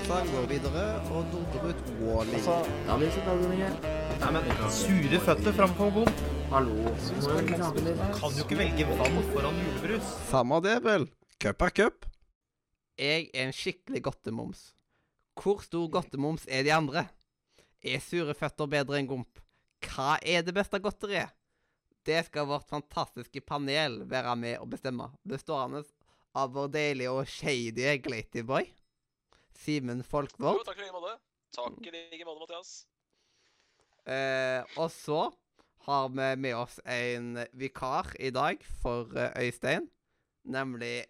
Tarzan går videre og dundrer ut Wally. Altså, Ja, det ned. nei, men Sure føtter framfor bom. Hallo. Kan jo ikke velge vann foran julebrus. Samme det, vel. Cup er cup. Jeg er en skikkelig godtemoms. Hvor stor godtemoms er de andre? Er sure føtter bedre enn gomp? Hva er det beste godteriet? Det skal vårt fantastiske panel være med å bestemme, bestående av vår deilige og shady Glaty Boy, Simen Jo, takk i like måte. Takk i like måte, Mathias. eh, og så har vi med oss en vikar i dag for eh, Øystein, nemlig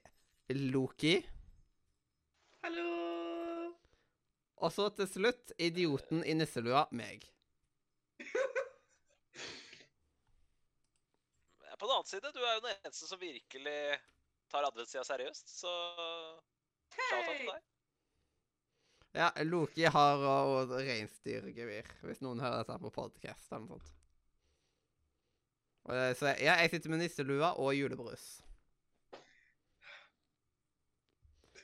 Loki. Hallo! Og så til slutt idioten i nisselua, meg. På den annen side, du er jo den eneste som virkelig tar adventstida seriøst, så Hei! Ja, Loki har òg reinsdyrgevir, hvis noen hører dette på podcast eller noe sånt. Så ja, jeg sitter med nisselua og julebrus.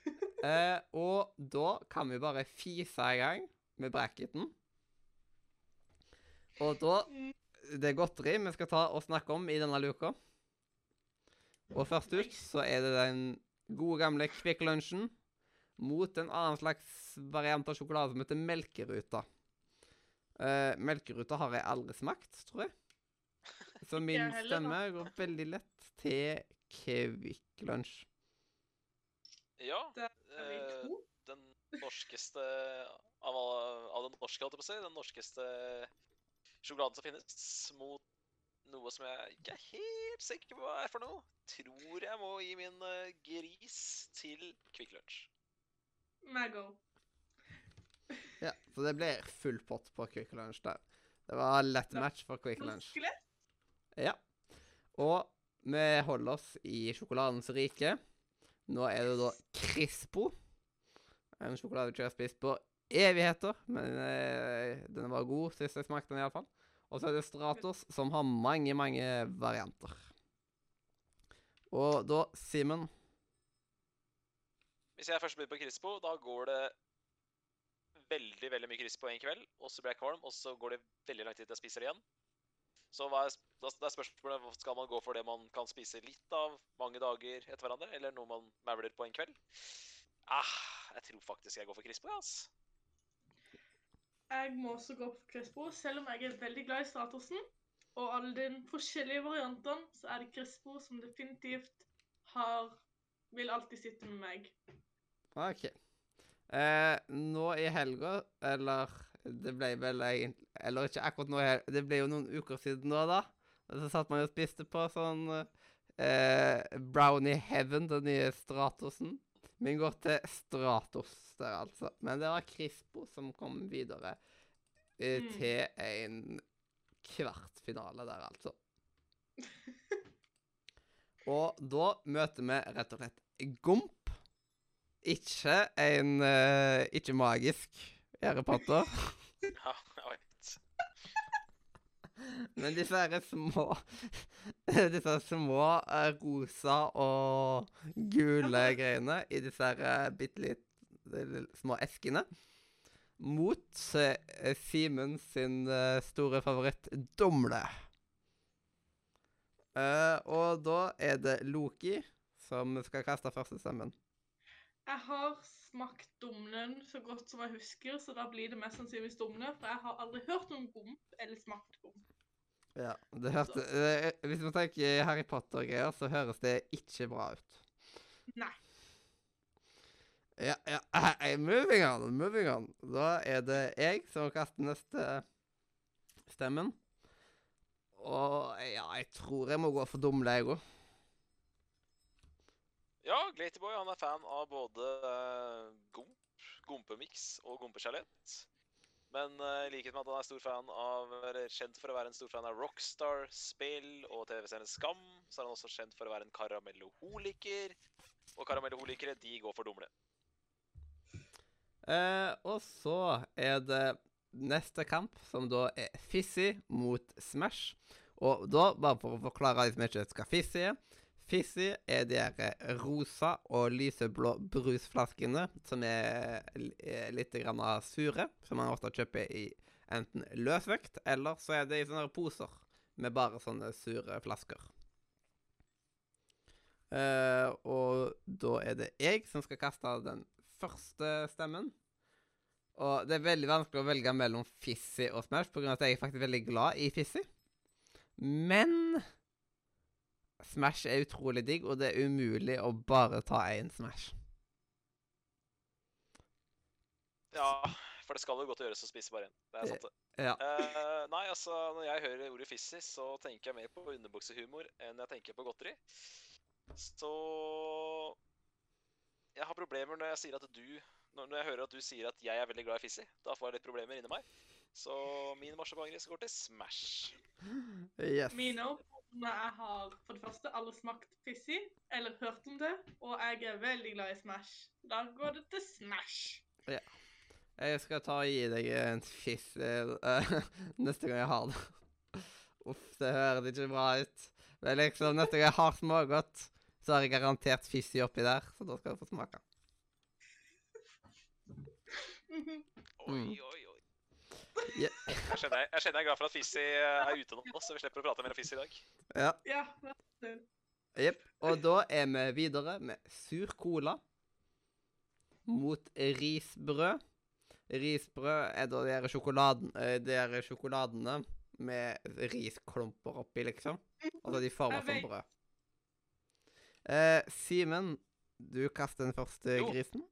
Eh, og da kan vi bare fise i gang med bracketen. Og da Det er godteri vi skal ta og snakke om i denne luka. Og først ut så er det den gode gamle Kvikk Lunsjen mot en annen slags variant av sjokolade som heter Melkeruta. Uh, melkeruta har jeg aldri smakt, tror jeg. Så min jeg heller, stemme går veldig lett til Kvikk Lunsj. Ja, eh, den norskeste av, av den norske, holdt jeg på å si. Den norskeste sjokoladen som finnes, mot noe som jeg ikke er helt sikker på hva er for noe. Tror jeg må gi min eh, gris til Kvikk Lunsj. Mago. Ja, så det blir full pott på Quick Lunch der. Det var lett match for Quick Lunch. Ja. Og vi holder oss i sjokoladens rike. Nå er det da Crispo. En sjokolade jeg ikke har spist på evigheter, men eh, den var god sist jeg smakte den iallfall. Og så er det Stratos, som har mange, mange varianter. Og da, Simen Hvis jeg først begynner på Crispo, da går det veldig veldig mye Crispo en kveld, og så blir jeg kvalm, og så går det veldig lang tid til jeg spiser det igjen. Så er, da er spørsmålet skal man gå for det man kan spise litt av mange dager etter hverandre, eller noe man mauler på en kveld? Ah, jeg tror faktisk jeg går for Crispo, ja, altså. Jeg må også gå for Crispo, selv om jeg er veldig glad i statusen. Og alle de forskjellige variantene, så er det Crispo som definitivt har Vil alltid sitte med meg. OK. Eh, nå i helga, eller det ble vel egentlig Eller ikke akkurat nå det ble jo noen uker siden nå, da. Og så satt man jo og spiste på sånn eh, Brownie Heaven, den nye Stratosen. Min går til Stratos der, altså. Men det var Crispo som kom videre eh, Mm. til en kvartfinale der, altså. Og da møter vi rett og slett Gomp. Ikke en uh, Ikke magisk Harry Potter, Ja, jeg vet. men disse her små Disse små uh, rosa og gule greiene i disse her uh, bitte litt små eskene. Mot eh, Simen sin eh, store favoritt Dumle. Eh, og da er det Loki som skal kaste første stemmen. Jeg har smakt dumlen så godt som jeg husker, så da blir det mest sannsynligvis dumle. For jeg har aldri hørt om gomp eller smakt gomp. Ja, det hørte, eh, Hvis man tenker Harry Potter-greier, så høres det ikke bra ut. Nei. Ja, ja, hey, moving on, moving on. Da er det jeg som kaster neste stemmen. Og ja, jeg tror jeg må gå for dumle, jeg òg. Ja, Glatyboy er fan av både eh, gomp, gompemiks og gompeskjelett. Men i uh, likhet med at han er stor fan av, eller kjent for å være en stor fan av Rockstar-spill og TV-serien Skam, så er han også kjent for å være en karamelloholiker. Og karamelloholikere, de går for dumle. Uh, og så er det neste kamp, som da er Fizzy mot Smash. Og da, bare for å forklare litt mer hva Fizzy er Fizzy er de her eh, rosa og lyseblå brusflaskene som er eh, litt grann sure, som man ofte kjøper i enten løsvekt, eller så er det i sånne poser med bare sånne sure flasker. Uh, og da er det jeg som skal kaste den første stemmen. Og det er veldig vanskelig å velge mellom Fizzy og Smash, av at jeg er faktisk veldig glad i Fizzy. Men Smash er utrolig digg, og det er umulig å bare ta én Smash. Ja, for det skal jo godt gjøres å spise bare én. Det er sant, det. Ja. Uh, nei, altså, når jeg hører ordet fissi så tenker jeg mer på underbuksehumor enn jeg tenker på godteri. Så Jeg har problemer når jeg sier at du Når jeg hører at du sier at jeg er veldig glad i fissi. Da får jeg litt problemer inni meg. Så min marsipangris går til Smash. Yes. Mine oppfordringer jeg har for det første aldri smakt Pissy eller hørt om det, og jeg er veldig glad i Smash. Da går det til Smash. Ja. Jeg skal ta og gi deg en fiss eh, neste gang jeg har det. Uff, det høres ikke bra ut. Men liksom, neste gang jeg har smågodt, så har jeg garantert Fizzy oppi der, så da skal du få smake. Oi, Mm. oi, oi. Ja. Jeg skjønner, jeg, jeg kjenner jeg er glad for at Fizzy er ute nå, så vi slipper å prate mer om Fizzy i dag. Ja. Ja. Jepp. Og da er vi videre med sur cola mot risbrød. Risbrød er da de sjokoladen, der sjokoladene med risklumper oppi, liksom. Altså de former som brød. Eh, Simen, du kaster den første Jo. grisen.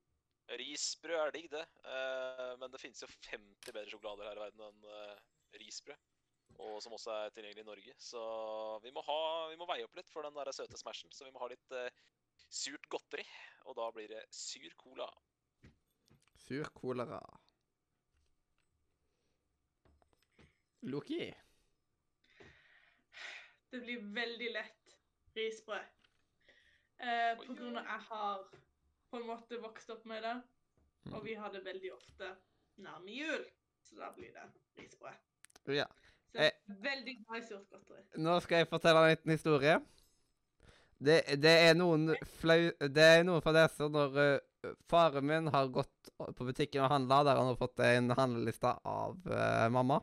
Risbrød er digg, det. eh, men det finnes jo 50 bedre sjokolader her i verden enn eh, risbrød. Og som også er tilgjengelig i Norge. Så vi må, ha, vi må veie opp litt for den der søte smashen. Så vi må ha litt eh, surt godteri. Og da blir det sur cola. Sur kolera. Loki. Det blir veldig lett risbrød. Eh, på grunn av jeg har på en måte vokst opp med det, og vi har det veldig ofte nærme jul. Så da blir det risbrød. Ja. Så jeg er veldig glad i surt godteri. Nå skal jeg fortelle en liten historie. Det, det er noen flau... Det er noen fra disse når uh, faren min har gått på butikken og handla, der han har fått en handleliste av uh, mamma.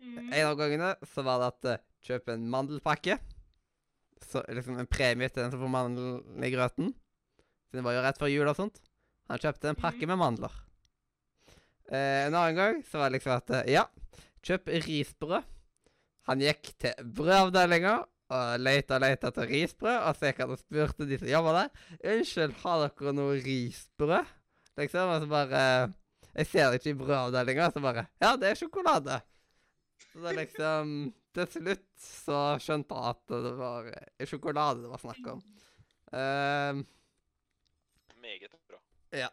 Mm. En av gangene så var det at uh, kjøp en mandelpakke. Så liksom en premie til den som får mandelen i grøten. Så det var jo rett før jul og sånt. Han kjøpte en pakke med mandler. Eh, en annen gang så var det liksom at eh, Ja, kjøp risbrød. Han gikk til brødavdelinga og leita og leita etter risbrød. Og så gikk han og spurte de som jobba der. 'Unnskyld, har dere noe risbrød?' Liksom. Og så bare Jeg ser det ikke i brødavdelinga. Så bare 'Ja, det er sjokolade'. Så det liksom Til slutt så skjønte han at det var eh, sjokolade det var snakk om. Ehm, Meget bra. ja.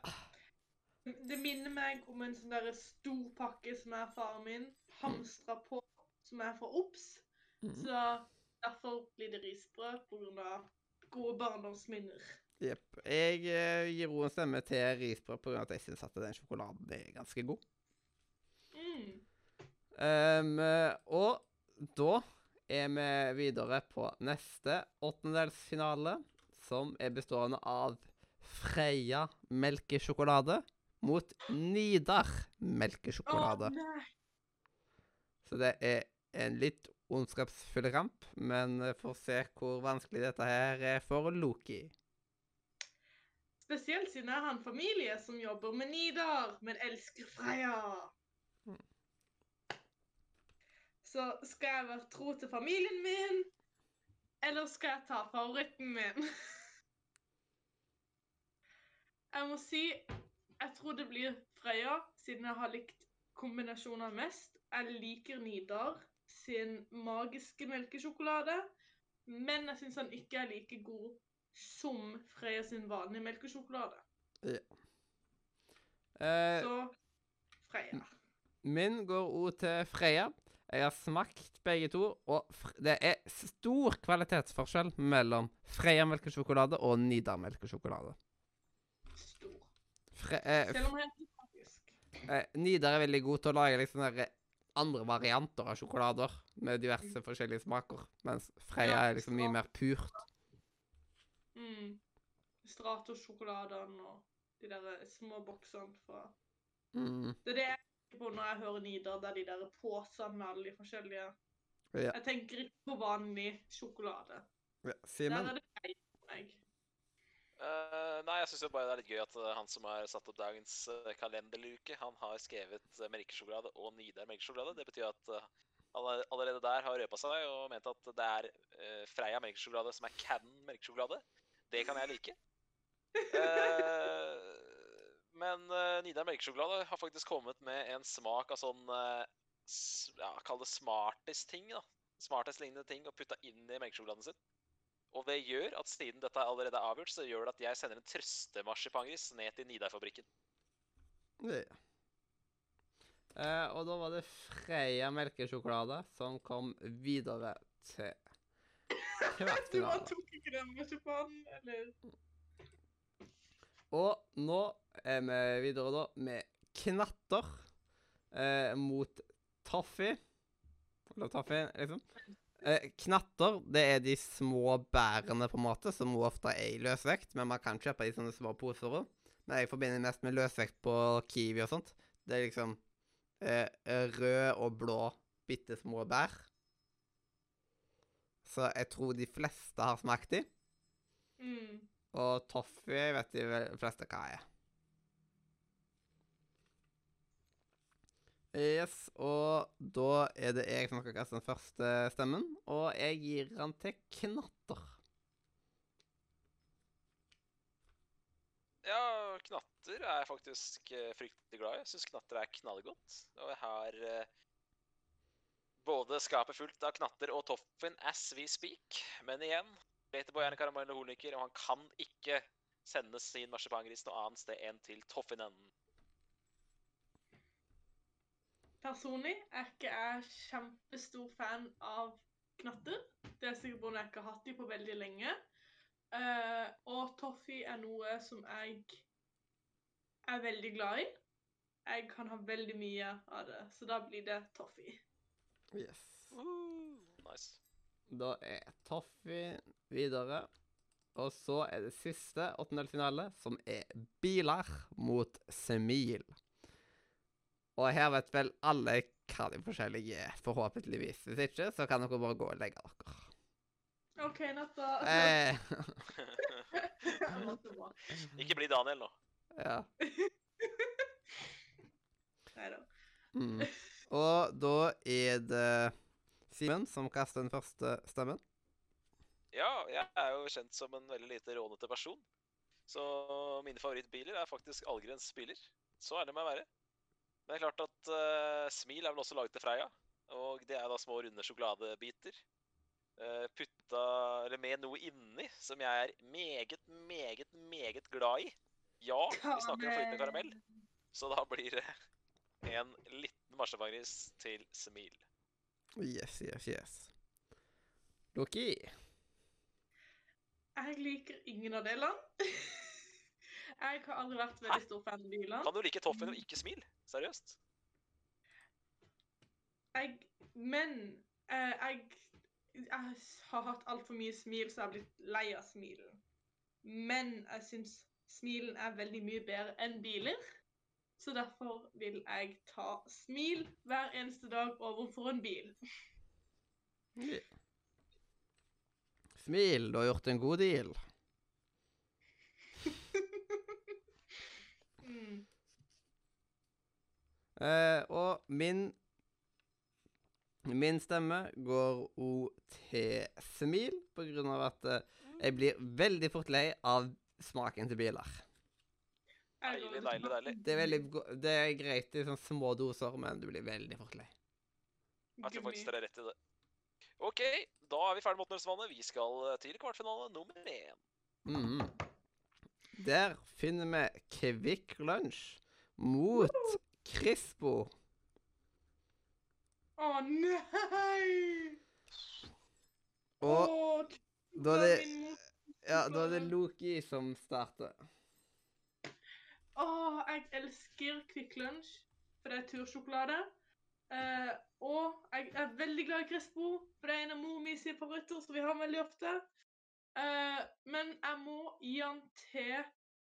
Det minner meg om en sånn der stor pakke som er faren min hamstra på, som er fra Obs. Mm. Så derfor blir det risbrød pga. gode barndomsminner. Jepp. Jeg uh, gir ro en stemme til risbrød pga. at jeg syns at den sjokoladen er ganske god. Mm. Ehm, eh, og da er vi videre på neste åttendelsfinale, som er bestående av Freia melkesjokolade mot Nidar melkesjokolade. Så det er en litt ondskapsfull ramp, men eh, får se hvor vanskelig dette her er for Loki. Spesielt siden jeg har en familie som jobber med Nidar, men elsker Freya. Mm. Så skal jeg være tro til familien min, eller skal jeg ta favoritten min? Jeg må si jeg tror det blir Freya, siden jeg har likt kombinasjoner mest. Jeg liker Nidar sin magiske melkesjokolade, men jeg syns han ikke er like god som Freya sin vanlige melkesjokolade. Eh, Så Freya. min går òg til Freya. Jeg har smakt begge to, og det er stor kvalitetsforskjell mellom Freia melkesjokolade og Nidar melkesjokolade. Fre eh, Selv om han er. Eh, Nidar er veldig god til å lage liksom der, eh, andre varianter av sjokolader med diverse forskjellige smaker, mens Freya er liksom mye mer purt. Mm. Stratos-sjokoladene og de der små boksene fra Mm. Det er det jeg tenker på når jeg hører Nidar, det er de der posene med alle de forskjellige Ja. Jeg tenker ikke på vanlig sjokolade. ja. Der Simen? er det feil for meg. Eh, nei, jeg syns bare det er litt gøy at eh, han som har satt opp dagens uh, kalenderluke, han har skrevet melkesjokolade og Nidar melkesjokolade. Det betyr at eh, er- allerede der har røpa seg og ment at det er eh, Freia melkesjokolade som er Cannon melkesjokolade. Det kan jeg like. Eh, men Nidar melkesjokolade har faktisk kommet med en smak av sånn eh, ja, Kall det smartest-ting. da. Smartest-lignende ting å putte inn i melkesjokoladen sin. Og det gjør at siden dette allerede er avgjort, så gjør det at jeg sender en trøstemarsipangris ned til Nidar-fabrikken. Ja. Eh, og da var det Freia melkesjokolade som kom videre til Du bare tok ikke den marsipanen, eller? Og nå er vi videre da med knatter eh, mot toffee. Eller toffee, liksom. Eh, knatter, det er de små bærene, på en måte, som ofte er i løsvekt. Men man kan kjøpe de sånne små poser òg. Men jeg forbinder mest med løsvekt på Kiwi og sånt. Det er liksom eh, rød og blå bitte små bær. Så jeg tror de fleste har smakt de. Mm. Og toffee vet de fleste hva er. Yes, og da er det jeg som skal kaste den første stemmen, og jeg gir den til Knatter. Ja, knatter er jeg faktisk eh, fryktelig glad i. Jeg syns knatter er knallgodt. Og jeg har eh, både skapet fullt av knatter og toffen as we speak. Men igjen, Peter Boy er en karamell og horniker, og han kan ikke sende sin marsipangris noe annet sted enn til toffinen. Personlig er ikke jeg kjempestor fan av knatter. Det er sikkert fordi jeg ikke har hatt de på veldig lenge. Uh, og toffee er noe som jeg er veldig glad i. Jeg kan ha veldig mye av det, så da blir det toffee. Yes. Uh, nice. Da er Toffee videre. Og så er det siste åttendelsfinale, som er biler mot Smil. Og her vet vel alle hva de forskjellige er, forhåpentligvis. Hvis ikke, så kan dere bare gå og legge dere. OK, natta. Eh. Ikke bli Daniel nå. ja. Neida. Mm. Og da er det Simen som kaster den første stemmen. Ja, jeg er jo kjent som en veldig lite rånete person. Så mine favorittbiler er faktisk Algrens biler. Så ærlig må jeg være. Men det er klart at uh, Smil er vel også laget til Freia. Og det er da små, runde sjokoladebiter. Uh, putta Eller med noe inni som jeg er meget, meget, meget glad i. Ja, vi snakker om flytende karamell. Så da blir det en liten marsjepangris til Smil. Yes, yes, yes. Loki. Jeg liker ingen av delene. Jeg har aldri vært veldig stor fan av bilene. Kan du like Toffen og ikke Smil? Seriøst? Jeg, men eh, jeg, jeg har hatt altfor mye smil, så jeg har blitt lei av smilen. Men jeg syns smilen er veldig mye bedre enn biler. Så derfor vil jeg ta smil hver eneste dag overfor en bil. Smil, du har gjort en god deal. Eh, og min Min stemme går òg til smil, på grunn av at uh, jeg blir veldig fort lei av smaken til biler. Deilig, deilig, deilig. Det er, veldig, go- det er greit i sånne små doser, men du blir veldig fort lei. Jeg tror faktisk dere er rett i det. OK, da er vi ferdig med åttendelsvannet. Vi skal eh, til kvartfinale nummer én. Mm. Der finner vi Kvikk Lunsj mot Crispo. Å nei! Og oh, da er det, ja, da er det Loki som starter. Å, jeg elsker Kvikk Lunsj, for det er tursjokolade. Uh, og jeg er veldig glad i Crispo, for det er en av mor mi sine favoritter, så vi har veldig ofte. Uh, men jeg må gi han til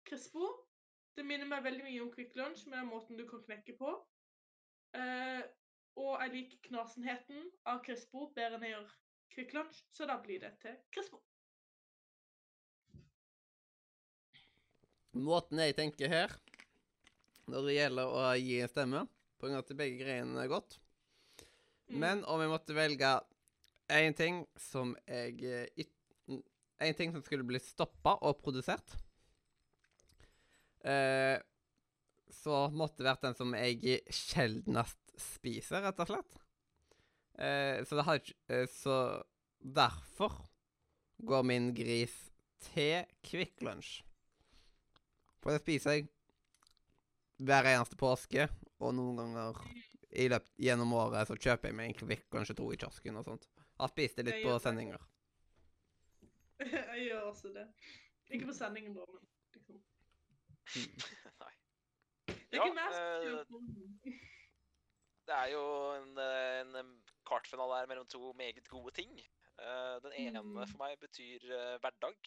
Crispo. Det minner meg veldig mye om Quick Lunch med måten du kan knekke på. Eh, og jeg liker knasenheten av Crispo bedre enn jeg gjør Quick Lunch, så da blir det til Crispo. Måten jeg tenker her, når det gjelder å gi en stemme, på grunn av at begge greiene er godt Mm. Men om jeg måtte velge én ting som jeg eh, En ting som skulle blitt stoppa og produsert, eh, så måtte det vært den som jeg sjeldnest spiser, rett og slett. Eh, så det har ikke eh, Så derfor går min gris til Kvikk Lunsj. For det spiser jeg hver eneste påske, og noen ganger i løpet gjennom året så kjøper jeg meg en Kvikk kanskje to i kiosken og sånt. Har spist det litt på sendinger. jeg gjør også det. Ikke på sendingen, da, men. Nei. Det er Ja, mest eh. Det er jo en, eh, en kartfinale her mellom to meget gode ting. Eh, Den ene Mm. for meg betyr eh, hverdag.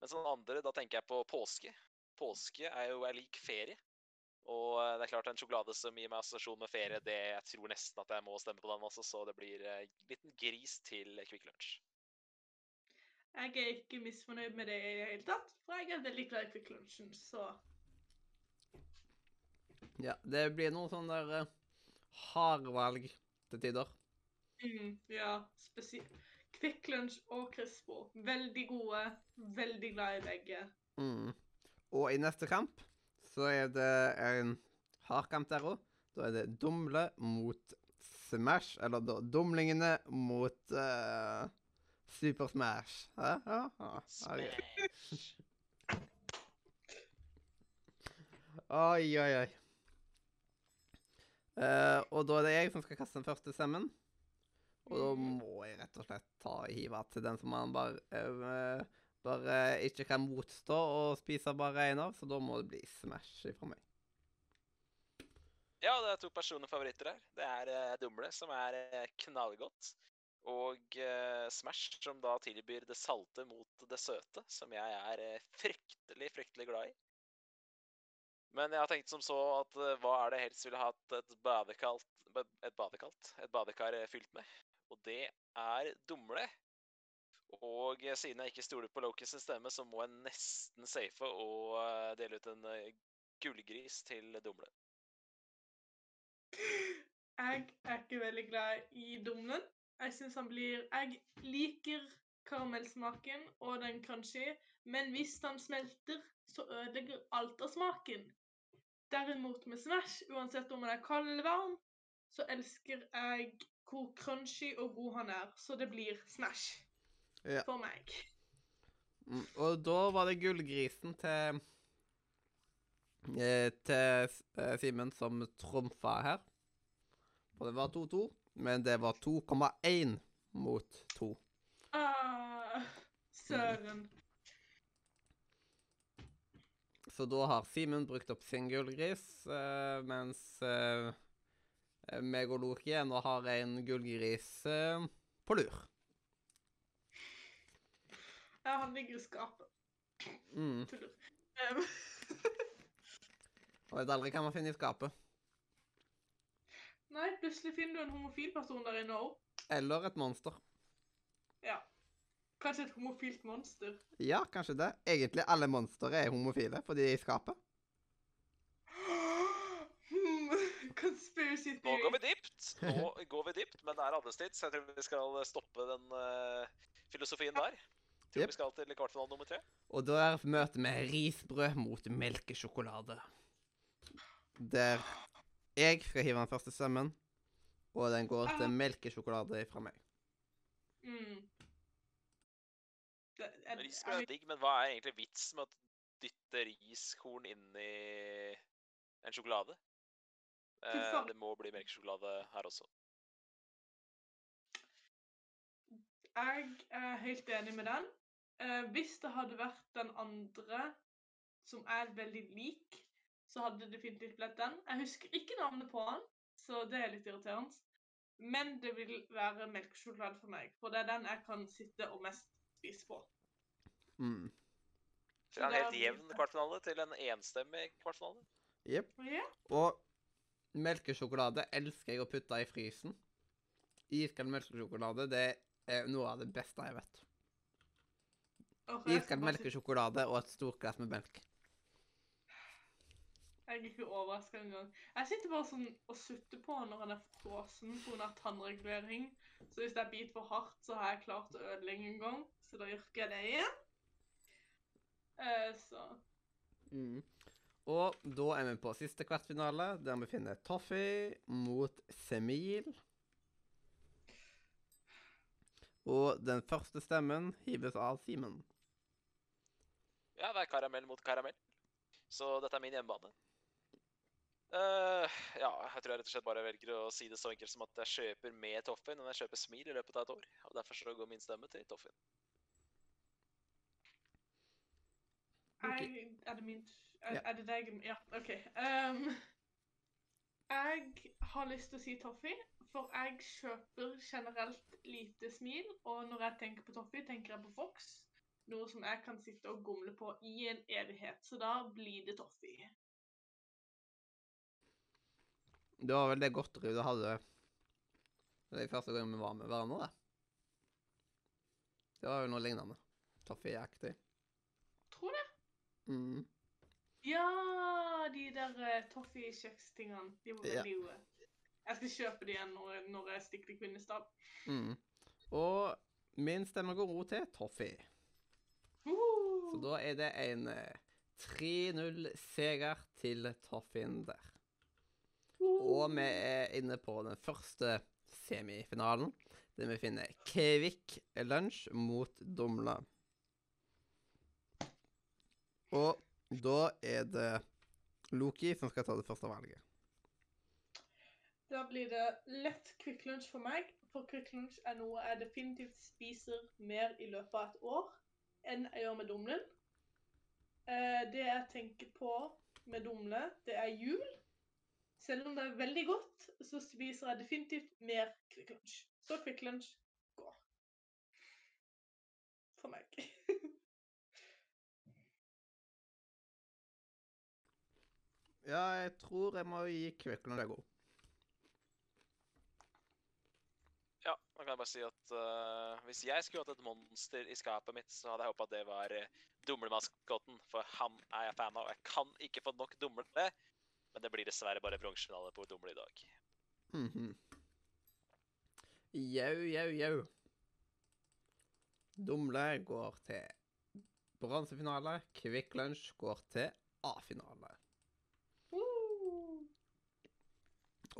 Mens den andre, da tenker jeg på påske. Påske er jo er lik ferie. Og eh, det er klart en sjokolade som gir meg assosiasjon med ferie, det jeg tror nesten at jeg må stemme på den også, så det blir en liten gris til Kvikk Lunsj. Jeg er ikke misfornøyd med det i det hele tatt, for jeg er veldig glad i Quick Lunchen, så Ja, det blir noen sånne der uh, hardvalg til tider. mm, Ja, spesielt. Quick Lunch og Crispo. Veldig gode. Veldig glad i begge. Mm. Og i neste kamp så er det en hardkamp der òg. Da er det Dumle mot Smash, eller da Dumlingene mot eh, Super Smash. Ja, ja, ja. Smash. Oi, oi, oi. Uh, og da er det jeg som skal kaste den første stemmen. Og da Mhm. må jeg rett og slett ta hiva til den som man bare, uh, bare ikke kan motstå og spise bare én av, så da må det bli Smash fra meg. Ja, det er to personlige favoritter her. Det er uh, Dumle, som er knallgodt. Og eh, Smash, som da tilbyr det salte mot det søte, som jeg er eh, fryktelig, fryktelig glad i. Men jeg har tenkt som så at eh, hva er det helst ville hatt et badekalt Et badekalt? Et badekar fylt med? Og det er Dumle. Og siden jeg ikke stoler på Lokis stemme, så må jeg nesten safe og dele ut en gullgris til Dumle. Jeg er ikke veldig glad i dumlen. Jeg syns han blir Jeg liker karamellsmaken og den crunchy, men hvis den smelter, så ødelegger alt av smaken. Derimot med Smash, uansett om han er kald eller varm, så elsker jeg hvor crunchy og god han er. Så det blir Smash Ja. for meg. Mm, og da var det gullgrisen til eh, Til eh, Simen som trumfa her. Og det var 2-2, men det var 2,1 mot 2. Ah, søren. Så da har Simen brukt opp sin gullgris, uh, mens uh, meg og Loki nå har en gullgris uh, på lur. Ja, han ligger i skapet. Mm. Tuller. Um, Og vet aldri hva man finner i skapet. Nei, plutselig finner du en homofil person der inne òg. Eller et monster. Ja. Kanskje et homofilt monster. Ja, kanskje det. Egentlig alle monstre er homofile, fordi de er i skapet. Hmm, Conspiracy Nå går vi dypt, nå går vi dypt, men det er arbeidstid, så jeg tror vi skal stoppe den uh, filosofien der. Jeg Tror yep. vi skal til kvartfinale nummer tre. Og da er møtet med risbrød mot melkesjokolade. Der jeg skal hive den første stemmen, og den går til melkesjokolade fra meg. Mm. Det, er, Risbrød er digg, men hva er egentlig vitsen med å dytte riskorn inn i en sjokolade? Eh, det må bli melkesjokolade her også. jeg er helt enig med den. Eh, hvis det hadde vært den andre, som er veldig lik, så hadde det definitivt blitt den. Jeg husker ikke navnet på den, så det er litt irriterende. Men det vil være melkesjokolade for meg, for det er den jeg kan sitte og mest spise på. Mm. Fra en helt jevn det- kvartfinale til en enstemmig kvartfinale. Jepp. Yeah. Og melkesjokolade elsker jeg å putte i frysen. Iskald melkesjokolade det er noe av det beste jeg vet. Okay, Iskald melkesjokolade og et stort glass med melk. Jeg er ikke overraska engang. Jeg sitter bare sånn og sutter på når han er frossen pga. tannregulering. Så hvis jeg biter for hardt, så har jeg klart å ødelegge en gang. Så da yrker jeg det igjen. Eh, så Mm. Og da er vi på siste kvartfinale, der vi finner Toffee mot Semil. Og den første stemmen hives av Simen. Ja, det er karamell mot karamell. Så dette er min hjemmebane. Eh, ja, jeg tror jeg rett og slett bare velger å si det så enkelt som at jeg kjøper med Toffin, men jeg kjøper Smil i løpet av et år. Og derfor så går min stemme til Toffin. jeg, Er det min Er, Ja. er det deg? Ja, OK. Um, jeg har lyst til å si Toffee, for jeg kjøper generelt lite smil. Og når jeg tenker på Toffee, tenker jeg på Fox. Noe som jeg kan sitte og gomle på i en evighet. Så da blir det Toffee. Det var vel det godteriet du hadde de første gangen vi var med hverandre, det. Det var jo noe lignende. Toffee-aktig. Tror det. Mm. Ja, de der uh, Toffee-kjekstingene. De var Ja. gode. Jeg skal kjøpe de igjen når, når jeg stikker til Kvinesdal. Mm. Og min stemme går ro til Toffee. Uh! Så da er det en eh, 3-0-seier til Toffeen der. Og vi er inne på den første semifinalen, der vi finner Kevik Lunsj mot Dumla. Og da er det Loki som skal ta det første valget. Da blir det lett Kvikk Lunsj for meg, for Kvikk Lunsj er noe jeg definitivt spiser mer i løpet av et år enn jeg gjør med dumlen. Eh, det jeg tenker på med dumle, det er jul. Selv om det er veldig godt, så spiser jeg definitivt mer Quick Lunch. Så Quick Lunch går. For meg. Ja, jeg tror jeg må gi Kvikklund en god. Ja, da kan jeg bare si at uh, hvis jeg skulle hatt et monster i skapet mitt, så hadde jeg håpa at det var uh, dumlemaskotten, for han er jeg fan av. og Jeg kan ikke få nok dumle, men det blir dessverre bare bronsefinale på dumle i dag. Mhm. Jau, jau, jau. Dumle går til bronsefinale. Kvikk Lunsj går til A-finale.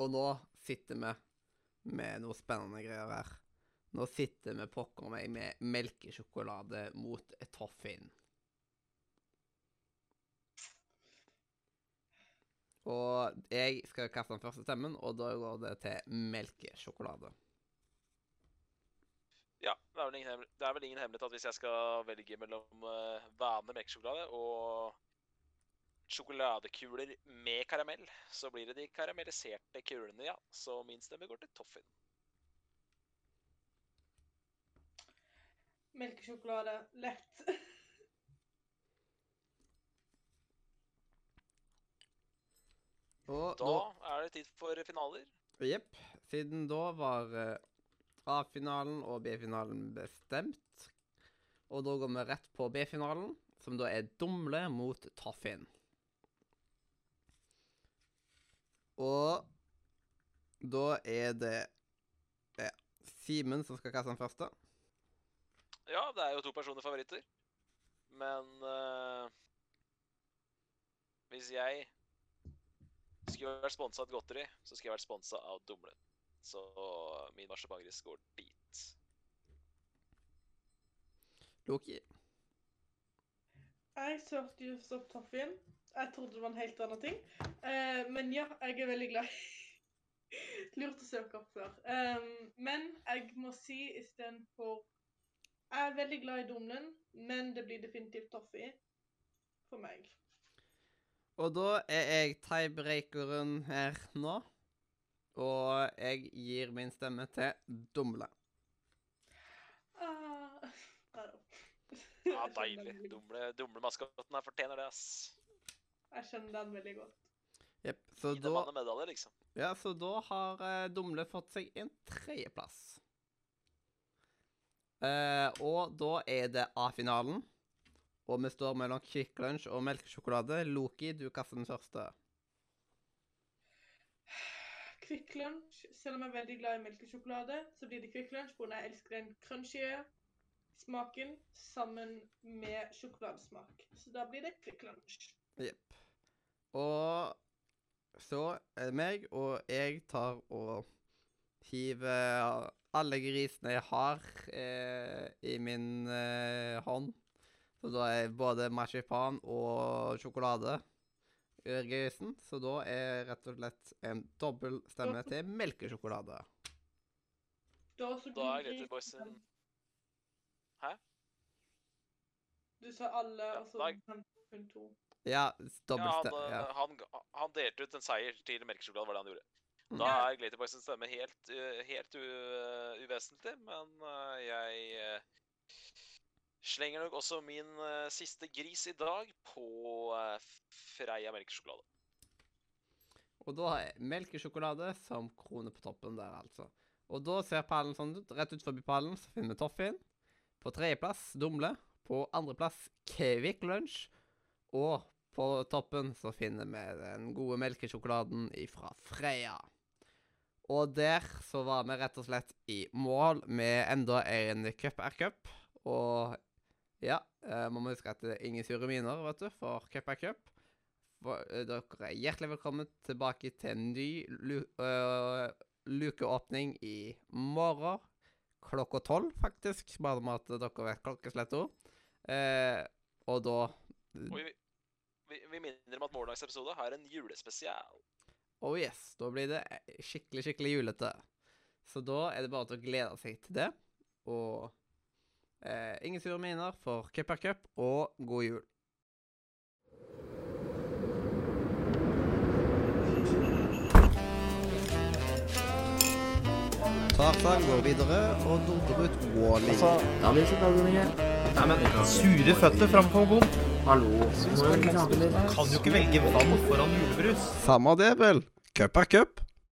Og nå sitter vi med noe spennende greier her. Nå sitter vi pokker meg med melkesjokolade mot toffin. Og jeg skal kaste den første stemmen, og da går det til melkesjokolade. Ja, det er vel ingen, hemmel- det er vel ingen hemmelighet at hvis jeg skal velge mellom uh, vanlig melkesjokolade og sjokoladekuler med karamell, så blir det de karamelliserte kulene, ja. Så min stemme går til Toffin. Melkesjokolade. Lett. Og Da nå er det tid for finaler. Jepp. Siden da var eh, A-finalen og B-finalen bestemt. Og da går vi rett på B-finalen, som da er Dumle mot Toffin. Og da er det ja, Simen som skal kaste den første. Ja, det er jo to personer favoritter. Men uh, hvis jeg skulle vært sponsa av et godteri, så skulle jeg vært sponsa av Dumle. Så min marsipangris går dit. Loki. Jeg sørte just opp taffien. Jeg trodde det var en helt annen ting. Uh, men ja, jeg er veldig glad Lurt å søke opp før. Um, men jeg må si istedenfor Jeg er veldig glad i Dumlen, men det blir definitivt Toffee for meg. Og da er jeg tiebreakeren her nå. Og jeg gir min stemme til Dumle. Ah, ja den deilig. Dumle, dumle maskotten her fortjener det, ass. Jeg skjønner den veldig godt. Jepp. Så Gi da dem mann en medalje, liksom. Ja, så da har uh, Dumle fått seg en tredjeplass. Uh, og da er det A-finalen. Og vi står mellom Kvikk Lunsj og melkesjokolade. Loki, du kaster den første. Kvikk Lunsj. Selv om jeg er veldig glad i melkesjokolade, så blir det Kvikk Lunsj pga. jeg elsker den crunchy smaken sammen med sjokoladesmak. Så da blir det Kvikk Lunsj. Jepp. Og så er det meg, og jeg tar og hiver alle grisene jeg har, eh, i min eh, hånd. Så da er både marsipan og sjokolade i grisen. Så da er rett og slett en dobbel stemme til melkesjokolade. Da, er blir Glitter Boys en Hæ? Du sa alle, Ja, og så da- han kun to. Ja, Ja, dobbel han, stemme. Ja. eh, han, han delte ut en seier til melkesjokolade, var det han gjorde. Mm. Da er Glater Boys stemme helt, uh, helt u- uvesentlig, men jeg slenger nok også min uh, siste gris i dag på uh, Freia melkesjokolade. Og da er melkesjokolade som krone på toppen der, altså. Og da ser pallen sånn ut. Rett ut forbi pallen så finner vi Toffin. På tredjeplass Dumle. På andreplass Kevik Lunsj. Og på toppen så finner vi den gode melkesjokoladen ifra Freia. Og der så var vi rett og slett i mål med enda en cup er cup. Og ja, eh, man må huske at det er ingen sure miner, vet du, for cup er cup. For, eh, dere er hjertelig velkommen tilbake til en ny lu uh, lukeåpning i morgen. Klokka tolv, faktisk. Bare med at dere vet klokkesletta. Uh, og da Og vi, vi, vi minner om at morgendagens episode har en julespesial. Oh yes, da blir det skikkelig, skikkelig julete. Så da er det bare til å glede seg til det. Og eh, ingen sure miner for Cup er cup, og god jul. Tarzan går videre og dunker ut Wally. Altså, Sure føtter framfor bom. Hallo. Kan jo ikke velge vann foran julebrus. Samme det, vel. Cup er cup.